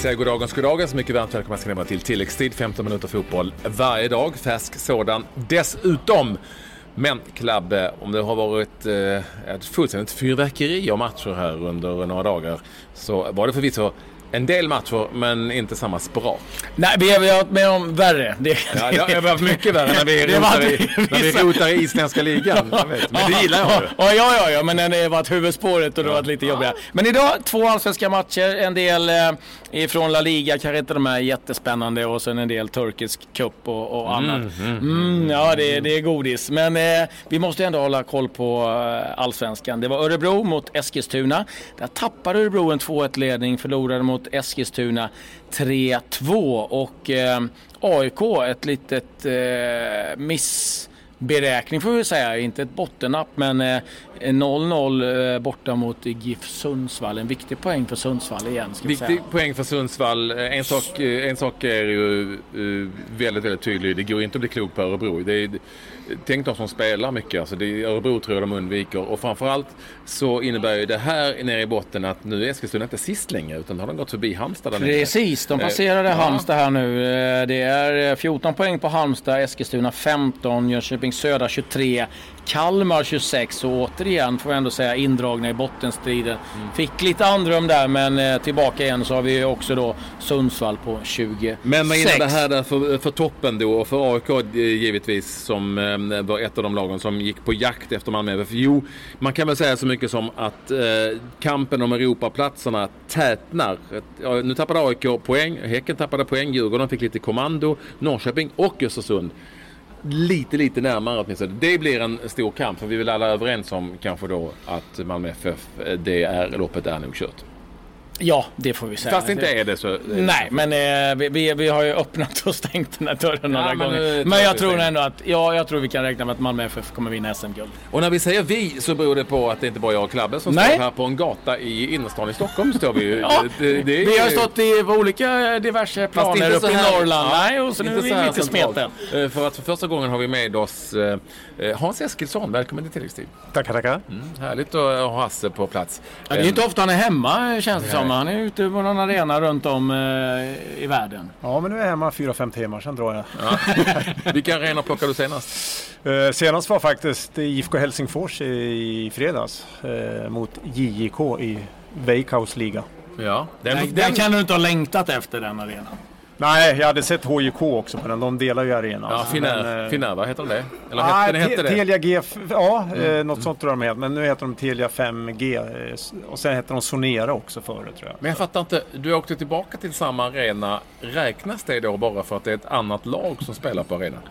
säger goddagens goddagens. Mycket varmt välkomna ska ni vara till tilläggstid. 15 minuter fotboll varje dag. Färsk sådan dessutom. Men Klabbe, om det har varit eh, ett fullständigt fyrverkeri av matcher här under några dagar så var det förvisso en del matcher, men inte samma sprak. Nej, vi har varit med om värre. Det, ja, det har varit mycket värre när vi, rotar, i, när vi rotar i isländska ligan. Men det gillar jag ju. Ja, ja, ja, men det har varit huvudspåret och det har varit lite jobbigare. Men idag två allsvenska matcher, en del eh, ifrån La Liga, kanske inte de är jättespännande och sen en del turkisk cup och, och annat. Mm, mm, mm, ja, det, det är godis. Men eh, vi måste ändå hålla koll på eh, allsvenskan. Det var Örebro mot Eskilstuna. Där tappade Örebro en 2-1 ledning, förlorade mot mot Eskilstuna 3-2 och eh, AIK ett litet eh, missberäkning får vi säga, inte ett bottennapp men eh, 0-0 eh, borta mot GIF Sundsvall. En viktig poäng för Sundsvall igen. Viktig poäng för Sundsvall. Eh, en sak, eh, en sak är ju väldigt, väldigt tydlig. Det går inte att bli klok på Örebro. Det är, tänk de som spelar mycket. Alltså det är Örebro tror jag de undviker. Och framförallt så innebär ju det här nere i botten att nu är Eskilstuna inte sist längre utan har de gått förbi Halmstad. Precis, de passerade eh, Halmstad här nu. Det är 14 poäng på Halmstad, Eskilstuna 15, Jönköping Södra 23, Kalmar 26 och återigen får jag ändå säga indragna i bottenstriden. Mm. Fick lite andrum där men eh, tillbaka igen så har vi också då Sundsvall på 26. Men vad innebär det här för, för toppen då och för AIK eh, givetvis som eh, var ett av de lagen som gick på jakt efter Malmö FF? Jo, man kan väl säga så mycket som att eh, kampen om Europaplatserna tätnar. Ja, nu tappade AIK poäng, Häcken tappade poäng, Djurgården fick lite kommando, Norrköping och Östersund lite, lite närmare åtminstone. Det blir en stor kamp för vi är väl alla överens om kanske då att Malmö FF, eh, det är, loppet är nog kört. Ja, det får vi säga. Fast inte är det så. Nej, men eh, vi, vi har ju öppnat och stängt den här dörren några ja, gånger. Men jag tror ändå att, ja, jag tror vi kan räkna med att Malmö FF kommer vinna SM-guld. Och när vi säger vi så beror det på att det inte bara jag och Klabbe som Nej. står här på en gata i innerstan i Stockholm. Står vi ja, det, det, vi har stått i olika diverse planer uppe i Norrland. Ja, Nej, och så nu är vi lite smeten. Eh, för att för första gången har vi med oss eh, Eh, Hans Eskilsson, välkommen till tilläggstid. Tackar, tackar. Mm, härligt att ha Hasse på plats. Ja, det är inte ofta han är hemma känns det som. Han är ute på någon arena runt om eh, i världen. Ja, men nu är jag hemma fyra, fem timmar, sen drar jag. Ja. Vilka arenor plockade du senast? Eh, senast var faktiskt IFK Helsingfors i, i fredags eh, mot JJK i Veikkaus liga. Ja, den, den, den kan du inte ha längtat efter den arenan. Nej, jag hade sett HJK också på den. De delar ju arena. Ja, Finnair, heter de det? Eller ah, hette, hette det? Telia G, ja, mm. eh, något sånt tror jag de heter. Men nu heter de Telia 5G. Eh, och sen heter de Sonera också förut tror jag. Men jag fattar inte. Du åkte tillbaka till samma arena. Räknas det då bara för att det är ett annat lag som spelar på arenan?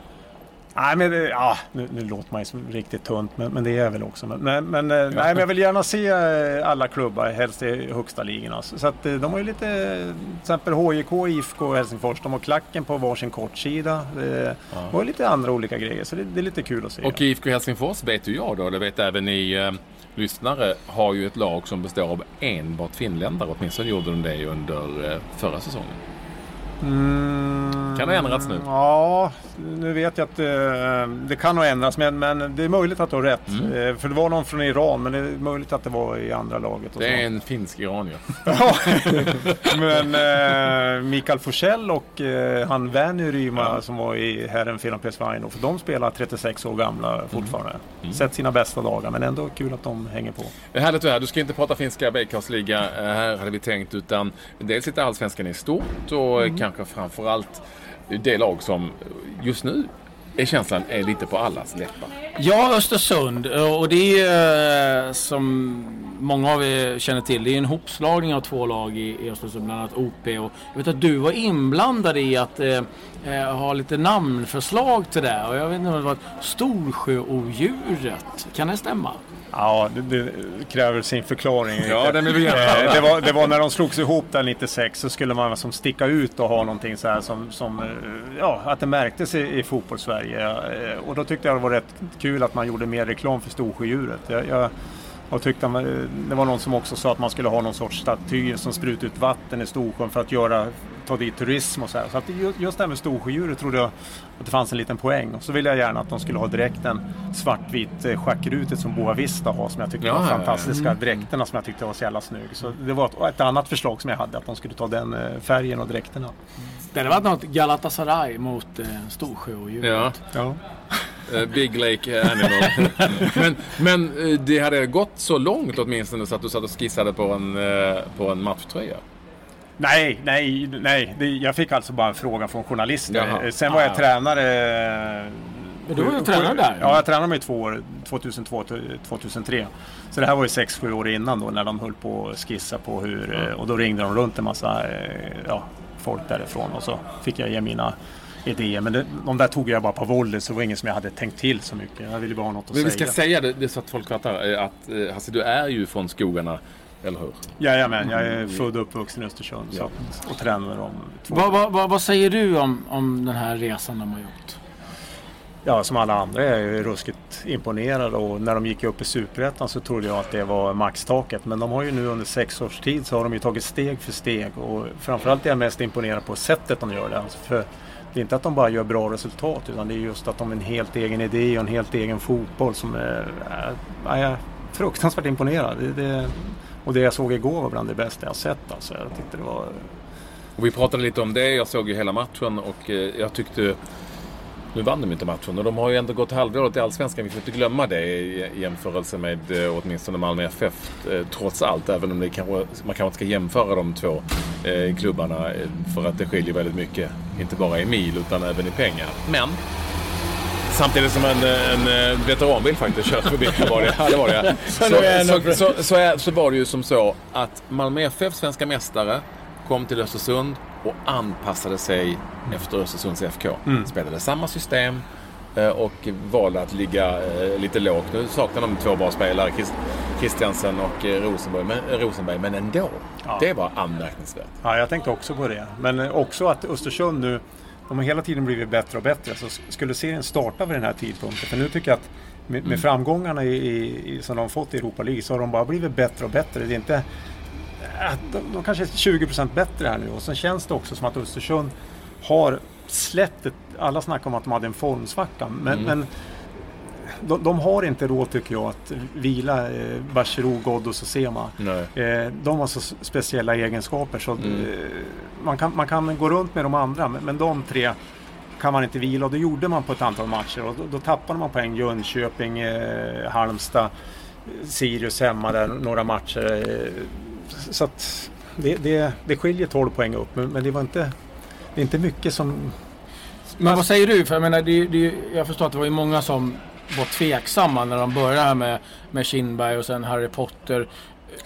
Nej, men ja, nu, nu låter man ju riktigt tunt, men, men det är jag väl också. Men, men, ja. nej, men jag vill gärna se eh, alla klubbar, helst i högsta ligan. Så att eh, de har ju lite, till exempel HJK, IFK och Helsingfors, de har klacken på varsin kortsida. Det ja. var lite andra olika grejer, så det, det, är lite kul att se. Och IFK Helsingfors vet ju jag då, det vet även ni eh, lyssnare, har ju ett lag som består av enbart finländare. Åtminstone gjorde de det under eh, förra säsongen. Mm, kan ha ändrats nu? Ja, nu vet jag att det, det kan ha ändrats. Men, men det är möjligt att du har rätt. Mm. Eh, för det var någon från Iran, men det är möjligt att det var i andra laget. det är en finsk iranier. ja, men eh, Mikael Forsell och eh, han Werner Ryma ja. som var i Herren Finland Pesvaino. För de spelar 36 år gamla mm. fortfarande. Mm. Mm. Sett sina bästa dagar, men ändå kul att de hänger på. Det är härligt att höra. Du ska inte prata finska Bakehouse-liga eh, här hade vi tänkt. Utan dels lite allsvenskan i stort och mm. kanske framförallt det lag som just nu är känslan är lite på allas läppar. Ja, Östersund. Och det är eh, som många av er känner till, det är en hopslagning av två lag i, Östersund, bland annat OP. Och jag vet att du var inblandad i att eh, eh, ha lite namnförslag till det. Och jag vet inte om det var Storsjöodjuret. Kan det stämma? Ja, det, det, kräver sin förklaring. Ja, den vill vi gärna. det, var, det var när de slogs ihop där 96 så skulle man som sticka ut och ha någonting så här som, som ja, att det märktes i, i fotbollssverige. Och då tyckte jag det var rätt kul att man gjorde mer reklam för Storsjödjuret. Jag, jag, Och tyckte han, det var någon som också sa att man skulle ha någon sorts staty som sprutar ut vatten i Storsjön för att göra, ta dit turism och så här. Så att just det här med Storsjödjuret trodde jag att det fanns en liten poäng. Och så ville jag gärna att de skulle ha dräkten svartvit eh, schackrutet som Boa Vista har som jag tyckte Ja, var ja, ja. fantastiska dräkterna som jag tyckte var så jävla snygg. Så det var ett, ett annat förslag som jag hade att de skulle ta den eh, färgen och dräkterna. Det hade varit något Galatasaray mot eh, Storsjöodjuret. Ja. Eh, Big Lake Animal. men men eh, det hade gått så långt åtminstone så att du satt och skissade på en, eh, på en matchtröja. Nej, nej, nej. Jag fick alltså bara en fråga från journalister. Jaha. Sen var jag Ah. tränare... Men du var ju tränare där. Ja, jag tränade mig i två år. 2002 till 2003. Så det här var ju 6-7 år innan då när de höll på att skissa på hur... Och då ringde de runt en massa ja, folk därifrån och så fick jag ge mina idéer. Men det, de där tog jag bara på volley så det var ingen som jag hade tänkt till så mycket. Jag ville bara ha något att Men vi säga. ska säga det, det är så att folk fattar eh, att eh, Hasse, du är ju från skogarna, eller hur? Jajamän, jag är född och uppvuxen i Östersund så, att- och tränar dem två Vad, vad, vad, vad säger du om, om den här resan de har gjort? Ja, som alla andra är jag ju ruskigt imponerad och när de gick upp i Superettan så trodde jag att det var maxtaket. Men de har ju nu under sex års tid så har de ju tagit steg för steg och framförallt är jag mest imponerad på sättet de gör det. Alltså för det är inte att de bara gör bra resultat utan det är just att de har en helt egen idé och en helt egen fotboll som är... är jag är fruktansvärt imponerad. Det, det, och det jag såg igår var bland det bästa jag sett. Alltså. Jag tyckte det var... Och vi pratade lite om det. Jag såg ju hela matchen och eh, jag tyckte... Nu vann de inte matchen och de har ju ändå gått halvåret i Allsvenskan. Vi får inte glömma det i jämförelse med eh, åtminstone Malmö FF eh, trots allt. Även om det kanske, man kanske inte ska jämföra de två eh, klubbarna för att det skiljer väldigt mycket. Inte bara i mil utan även i pengar. Men Samtidigt som en, en veteranbil faktiskt kört förbi. Var det, ja, det var det. Så, så, så, så var det ju som så att Malmö FF, svenska mästare, kom till Östersund och anpassade sig efter Östersunds FK. Spelade samma system eh, och valde att ligga eh, lite lågt. Nu saknar de två bra spelare, Christiansen och eh, Rosenberg, men, Rosenberg, men ändå. Ja. Det var anmärkningsvärt. Ja, jag tänkte också på det. Men också att Östersund nu, de har hela tiden blivit bättre och bättre. Så sk- skulle serien starta vid den här tidpunkten? För nu tycker jag att med, med framgångarna i, i, i, som de fått i Europa League så har de bara blivit bättre och bättre. Det är inte... Att de, de kanske är 20% bättre här nu och sen känns det också som att Östersund har släppt ett, Alla snackar om att de hade en formsvacka men, men de, de har inte råd tycker jag att vila eh, Bachirou, Ghoddos och Sema. Eh, de har så speciella egenskaper så att, eh, man, kan, man kan gå runt med de andra men, men de tre kan man inte vila och det gjorde man på ett antal matcher och då, då tappade man poäng. Jönköping, eh, Halmstad, eh, Sirius hemma där några matcher. Så att det, det, det skiljer 12 poäng upp men, men det var inte det är inte mycket som... Men vad säger du? För jag menar, det, det, jag förstår att det var ju många som var tveksamma när de började här med, med Kindberg och sen Harry Potter.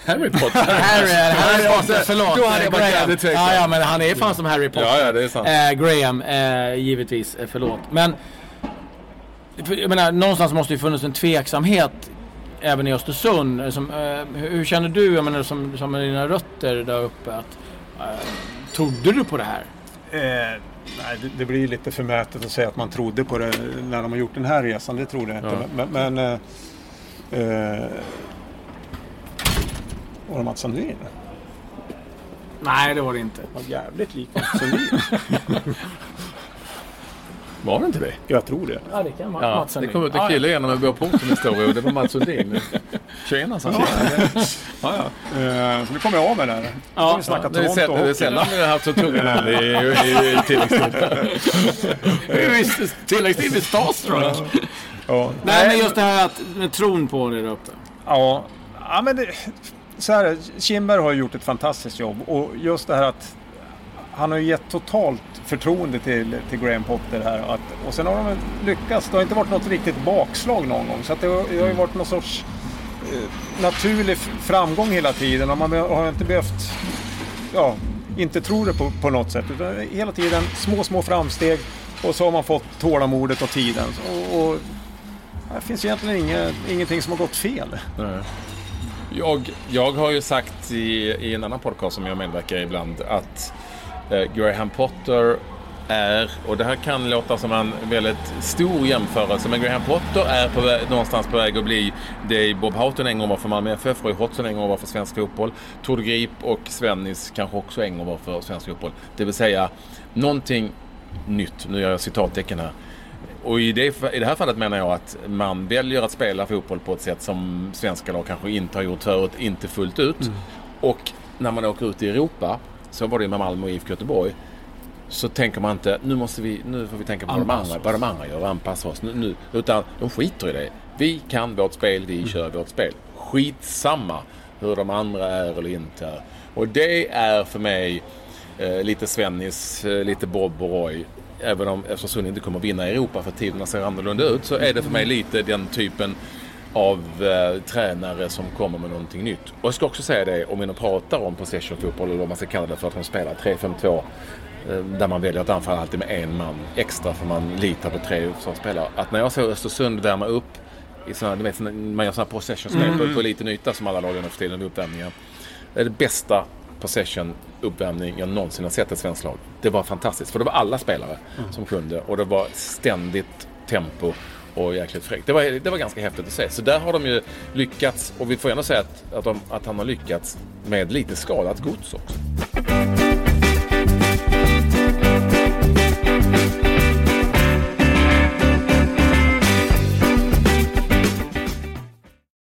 Harry Potter. Harry, Harry Potter, förlåt. Då hade jag varit Graham. jävligt tveksam. Ja, ja, men han är fan som Harry Potter. Ja, ja, det är sant. Eh, Graham, eh, givetvis. Eh, förlåt. Men jag menar, någonstans måste ju funnits en tveksamhet även i Östersund. eh, Som, eh, hur, känner du, jag menar, som, som med dina rötter där uppe? Att, eh, trodde du på det här? Eh, nej, det, det blir lite förmätet att säga att man trodde på det när de har gjort den här resan. Det trodde jag inte. Ja. Men... men eh, eh, var det Mats Sandin? Nej, det var det inte. var jävligt lik Mats Sundin. Var det inte det? Jag tror det. Ja, det kan Mats Ja, Mattsson det kom ut en Ja, kille genom en blå porten historia och det var Mats Sundin. Tjena, sa han. Ja, ja. Eh, så nu kommer jag av med det här. Ja, vi snacka Det är Toronto det är hockey. sällan vi har haft så tunga namn i, i, i tilläggstid. Du är visst tilläggstid med starstruck. Ja. Nej, men just det här att, med tron på det där uppe. Ja, ja men det, så här, Kindberg har gjort ett fantastiskt jobb och just det här att han har ju gett totalt förtroende till, till Graham Potter här. Att, och sen har de lyckats. Det har inte varit något riktigt bakslag någon gång. Så att det, har, det har ju varit någon sorts eh, naturlig framgång hela tiden. Och man har inte behövt ja, inte tro det på, på något sätt. Utan hela tiden små, små framsteg. Och så har man fått tålamodet och tiden. Och, och det finns egentligen inget, ingenting som har gått fel. Jag, jag har ju sagt i, i en annan podcast som jag medverkar i ibland att Graham Potter är, och det här kan låta som en väldigt stor jämförelse, men Graham Potter är på väg, någonstans på väg att bli det Bob Houghton en gång var för Malmö FF, Roy Hodgson en gång var för svensk fotboll, Tord Grip och Svennis kanske också en gång var för svensk fotboll. Det vill säga någonting nytt, nu gör jag citattecken här. Och i det, i det här fallet menar jag att man väljer att spela fotboll på ett sätt som svenska lag kanske inte har gjort förut, inte fullt ut. Mm. Och när man åker ut i Europa, så var det med Malmö och IFK Göteborg, så tänker man inte nu måste vi, nu får vi tänka på vad de andra, vad de andra gör och anpassa oss. Nu, nu, utan de skiter i det. Vi kan vårt spel, vi mm. kör vårt spel. Skitsamma hur de andra är eller inte är. Och det är för mig eh, lite Svennis, eh, lite Bob och Roy. Även om Östersund inte kommer vinna Europa för tiderna ser annorlunda ut så är det för mig lite den typen av eh, tränare som kommer med någonting nytt. Och jag ska också säga det om vi nu pratar om possession fotboll eller vad man ska kalla det för att de spelar 3-5-2 Eh, där man väljer att anfalla alltid med en man extra för man litar på tre spelare. Att när jag såg Östersund värma upp i såna, du vet, man gör sådana possession-spel mm. på, på liten yta som alla lag gör nu för tiden i uppvärmningen. Det är det bästa possession-uppvärmning jag någonsin har sett ett svenskt lag. Det var fantastiskt för det var alla spelare mm. som kunde och det var ständigt tempo och jäkligt fräckt. Det var, det var ganska häftigt att se. Så där har de ju lyckats och vi får gärna säga att, att, de, att han har lyckats med lite skadat gods också.